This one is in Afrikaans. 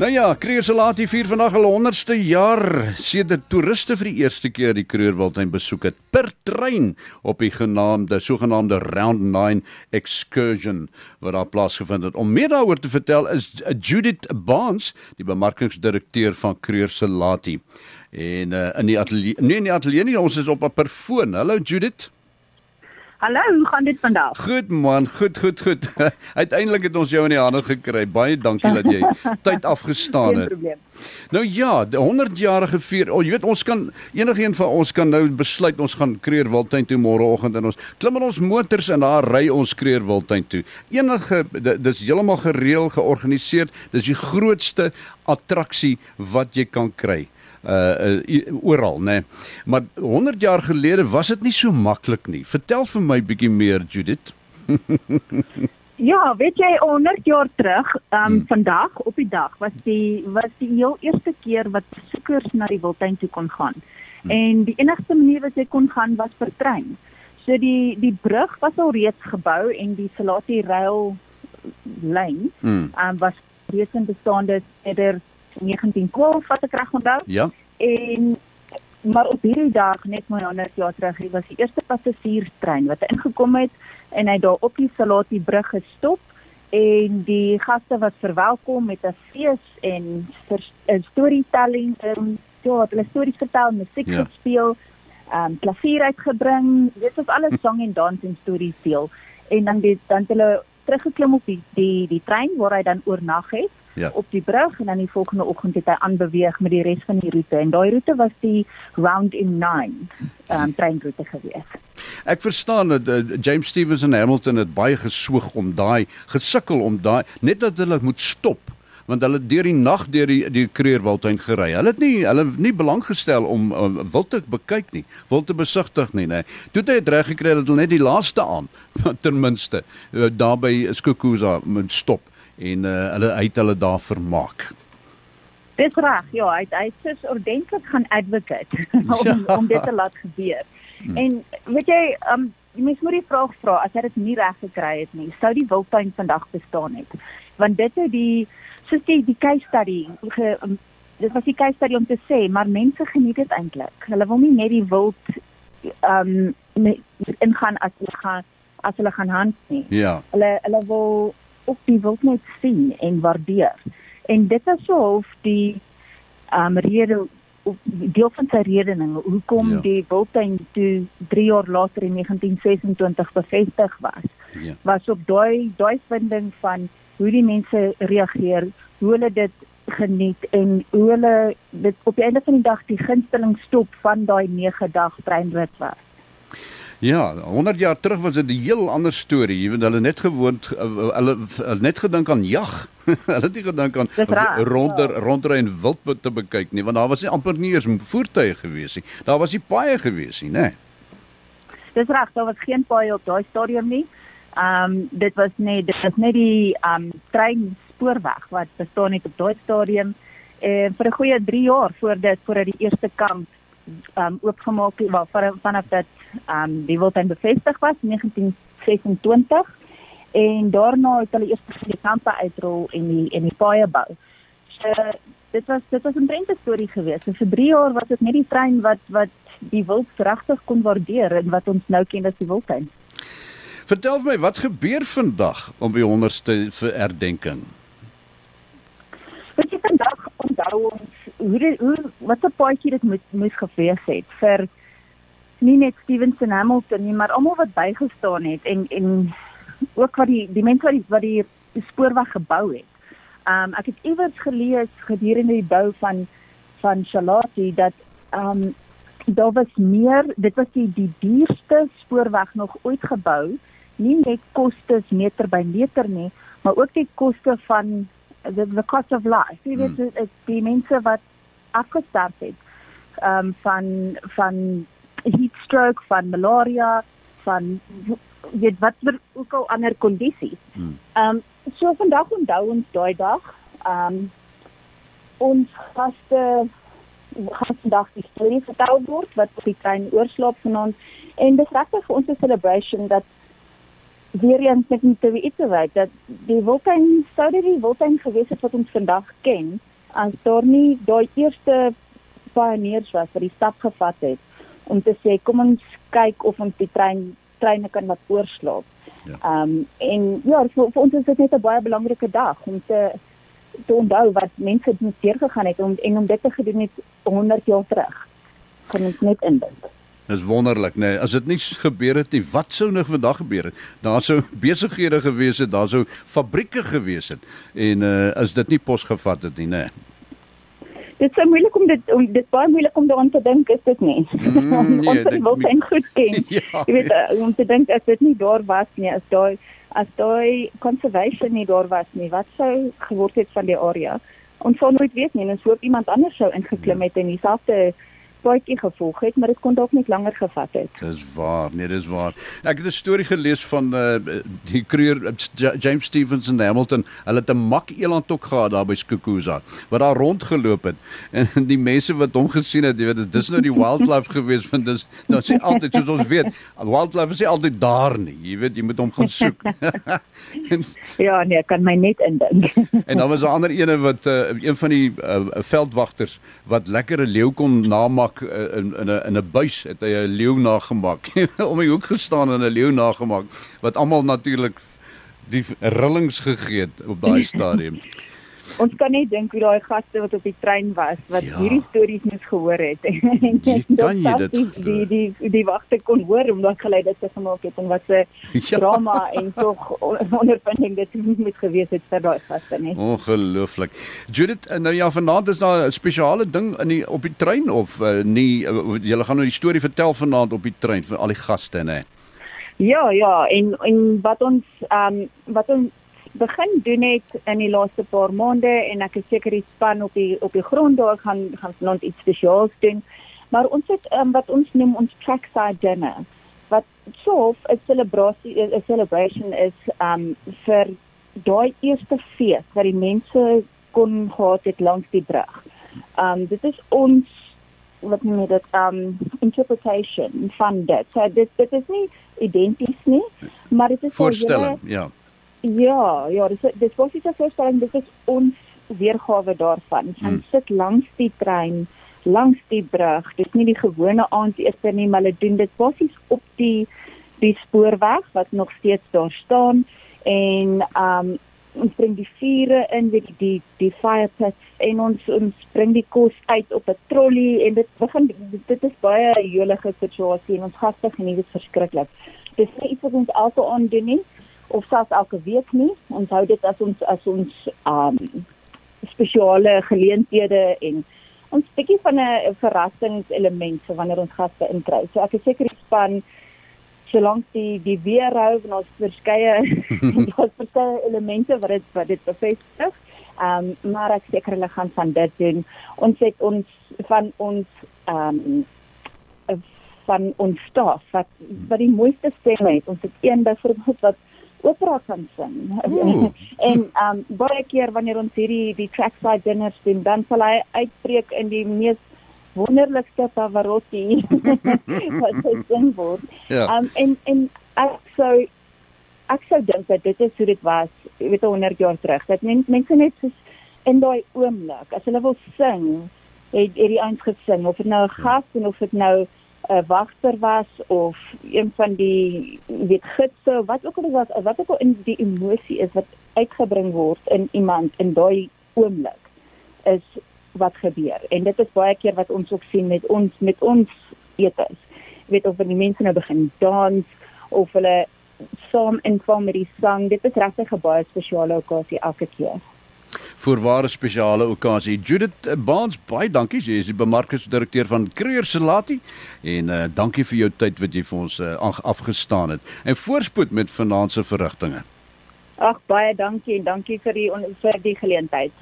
Nou ja, Kruger se laat hier vier vandag al 100ste jaar sedert toeriste vir die eerste keer die Krugerwildtuin besoek het per trein op die genaamde sogenaamde Round 9 excursion wat daar plaasgevind het. Om meer daaroor te vertel is Judith Barnes, die bemarkingsdirekteur van Kruger se laat. En uh, in die ateljee, nee in die ateljee nie, ons is op 'n perfoon. Hallo Judith. Hallo, hoe gaan dit vandag? Goed man, goed, goed, goed. Uiteindelik het ons jou in die hande gekry. Baie dankie dat jy tyd afgestaan het. Nou ja, die 100-jarige vier. Oh, jy weet ons kan enigiemand van ons kan nou besluit ons gaan Kreer Wildtuin toe môreoggend en ons klim in ons motors en daar ry ons Kreer Wildtuin toe. Enige dis heeltemal gereël georganiseer. Dis die grootste attraksie wat jy kan kry uh, uh oral nê. Nee. Maar 100 jaar gelede was dit nie so maklik nie. Vertel vir my bietjie meer Judith. ja, weet jy 100 jaar terug, um hmm. vandag op die dag was die was die heel eerste keer wat besoekers na die Wildtuin toe kon gaan. Hmm. En die enigste manier wat jy kon gaan was per trein. So die die brug was al reeds gebou en die Salati rail lyn hmm. um was reeds in bestaande sedert 1912 wat ek reg onthou. Ja. En maar op hierdie dag net my 100 jaar terug, hy was die eerste passasierstrein wat ingekom het en hy daar op die Salati brug gestop en die gaste was verwelkom met 'n fees en 'n storytelling en ja, hulle stories vertel, musiek ja. gespeel, ehm um, klavier uitgebring. Dit was alles sang en dans en stories deel. En dan die, dan het hulle teruggeklim op die die die trein waar hy dan oornag het ja. op die brug en dan die volgende oggend het hy aanbeweeg met die res van die roete en daai roete was die round in 9 um, treinroete gewees. Ek verstaan dat uh, James Stevens en Hamilton het baie geswoeg om daai gesukkel om daai net dat hulle moet stop want hulle deur die nag deur die die Kreerwildtuin gery. Hulle het nie hulle nie belang gestel om uh, wild te bekyk nie, wild te besigtig nie, nê. Toe het hy reg gekry dat hulle net die laaste aan ten minste uh, daar by Skukuza moet stop en uh, hulle uit hulle daar vermaak. Dis reg, ja, hy hy is ordentlik gaan advocate om ja. om dit te laat gebeur. Hmm. En weet jy, um jy mens moet die vraag vra as hy dit nie reg gekry het nie, sou die wildtuin vandag bestaan het? Want dit het die soos die die case study ge, um, dit was die case study om te sê, maar mense geniet dit eintlik. Hulle wil nie net die wild um ingaan as hulle gaan as hulle gaan hand nie. Ja. Hulle hulle wil ook die wildnet sien en waardeer. En dit is so of die um rede of deel van sy redening hoekom ja. die wildtuin toe 3 jaar later in 1926 bevestig was. Ja. Was op daai daai vinding van hoe die mense reageer, hoe hulle dit geniet en hoe hulle dit op die einde van die dag die gunsteling stop van daai 9 dag treinrit was. Ja, 100 jaar terug was dit 'n heel ander storie. Jy weet hulle net gewoond eh, hulle, hulle net gedink aan jag. hulle het nie gedink aan ronder ja. rondry en wild te bekyk nie, want daar was nie amper nie eens voertuie gewees nie. Daar was nie paaie gewees nie, né? Dis reg, daar was geen paaie op daai stadium nie. Ehm um, dit was net dit was net die ehm um, trein spoorweg wat bestaan het op daai stadium en uh, vir 'n goeie 3 jaar voor dit voordat die eerste kamp um, oopgemaak het, wel vanaf dat um die wildtuin bevestig was in 1926 en daarna het hulle eers die kampe uitrol en die en die paaie bou. So dit was dit was 'n drente storie geweest. So vir 3 jaar was dit net die trein wat wat die wild regtig kon waardeer en wat ons nou ken as die wildtuin. Vertel my wat gebeur vandag om die 100ste herdenking? Wat jy vandag onthou ons hoe dit hoe wat 'n paadjie dit moet moes gewees het vir nie net Stevenson Hamilton nie, maar almal wat bygestaan het en en ook wat die die mense wat die wat die, die spoorweg gebou het. Um ek het iewers gelees gedurende die bou van van Charlotte dat um daar was meer, dit was die die duurste spoorweg nog ooit gebou, nie net kostes meter by meter nie, maar ook die koste van the, the cost of life. Jy weet hmm. dit die mense wat afgestorf het um van van heat stroke, van malaria, van weet wat vir ook al ander kondisies. Hmm. Ehm um, so vandag onthou ons daai dag. Ehm um, ons gaste gaan vandag die storie vertel word wat op die trein oorslaap vanaand en dis regtig vir ons 'n celebration dat weer eens die TV te wys dat die Wildtuin sou dit die Wildtuin gewees het wat ons vandag ken as daar nie daai eerste pioniers was wat die stap gevat het om te sê kom ons kyk of ons die trein treine kan laat oorslaap. Ja. Ehm um, en ja, vir, vir ons is dit net 'n baie belangrike dag om te te onthou wat mense het seer gegaan het om en om dit te gedoen het 100 jaar terug. Kan ons net indink. Dit is wonderlik, nee. As dit nie gebeur het nie, wat sou nog vandag gebeur het? Daar sou besighede gewees het, daar sou fabrieke gewees het en uh as dit nie pos gevat het nie, nee dit is moeilik om dit om dit baie moeilik om daaraan te dink is dit nie. Mm, nee, ons wil dit goed ken. Ja, jy weet uh, om te dink as dit nie daar was nie, as daai as daai conservation nie daar was nie, wat sou geword het van die area? Ons sou nooit weet nie, ons hoop iemand anders sou ingeklim ja. het en dieselfde paadjie gevolg het, maar dit kon dalk net langer gevat het. Dis waar, nee, dis waar. Ek het 'n storie gelees van uh, die kruier James Stevens in Hamilton. Hulle het 'n mak eland ook gehad daar by Skukuza wat daar rondgeloop het. En die mense wat hom gesien het, jy weet, dis nou die wildlife gewees van dis nou sê altyd soos ons weet, wildlife is altyd daar nie. Jy weet, jy moet hom gaan soek. en, ja, nee, kan my net indink. en dan was 'n ander ene wat uh, een van die uh, veldwagters wat lekker 'n leeu kon namaak nagemaak eh, in in 'n in 'n buis het hy 'n leeu nagemaak. Om die hoek gestaan en 'n leeu nagemaak wat almal natuurlik die rillings gegee het op daai stadium ons kan net dink hoe daai gaste wat op die trein was wat ja. hierdie stories moes gehoor het. En kan jy dit die die die, die wagte kon hoor omdat hulle dit se gemaak het en wat se ja. drama en tog ondervinding dit moet gewees het vir daai gaste net ongelooflik. Judith nou ja vanaand is daar 'n spesiale ding in die op die trein of uh, nie uh, julle gaan nou die storie vertel vanaand op die trein vir al die gaste nê Ja ja en en wat ons ehm um, wat ons begin doen het in die laaste paar maande en ek is seker die span op die op die grond daar gaan gaan vanaand iets spesiaals doen. Maar ons het um, wat ons noem ons trackside dinner wat so 'n celebrasie 'n celebration is um vir daai eerste fees wat die mense kon gehad het langs die brug. Um dit is ons wat noem dit um interpretation van dit. So dit dit is nie identies nie, maar dit is voorstelling, ja. Ja, ja, dis dis was iets voorstelling, dit is ons weergawe daarvan. Ons hmm. sit langs die trein, langs die brug. Dis nie die gewone aandete nie, maar hulle doen dit basies op die die spoorweg wat nog steeds daar staan en um ons bring die vure in weet die die, die fire pits en ons ons bring die kos uit op 'n trolley en dit begin dit is baie jolige situasie en ons gaste geniet dit verskriklik. Dis nie iets wat ons altoe aandoen nie of selfs elke week nie. Ons hou dit as ons as ons um spesiale geleenthede en ons bietjie van 'n verrassingselement vir wanneer ons gaste inkry. So ek is seker die span solank die die weer hou en ons verskeie ons verskeie elemente wat dit wat dit bevestig. Um maar ek seker hulle gaan van dit doen. Ons het ons van ons um van ons staf wat wat die mooiste stemme het. Ons het een byvoorbeeld wat opera kan sing. en um baie keer wanneer ons hierdie die trackside dinners doen, dan sal hy uitbreek in die mees wonderlikste Pavarotti wat gesing word. Ja. Um en en ek sou ek sou dink dat dit is hoe dit was, jy weet 100 jaar terug. Dat men, mense net soos in daai oomblik, as hulle wil sing, het, het die ouens gesing of dit nou 'n gas en of dit nou 'n wagter was of een van die weet gidse wat ook al was wat ook al in die emosie is wat uitgebring word in iemand in daai oomblik is wat gebeur. En dit is baie keer wat ons ook sien met ons met ons etes weet of die mense nou begin dans of hulle saam inval met die sang dit is regtig 'n baie spesiale okasie elke keer voorware spesiale okasie. Judith eh, Baans, baie dankie. Sy is die bemarkingsdirekteur van Creer Salati en uh, dankie vir jou tyd wat jy vir ons uh, afgestaan het. En voorspoed met vanaand se verrigtinge. Ag baie dankie en dankie vir die vir die geleentheid.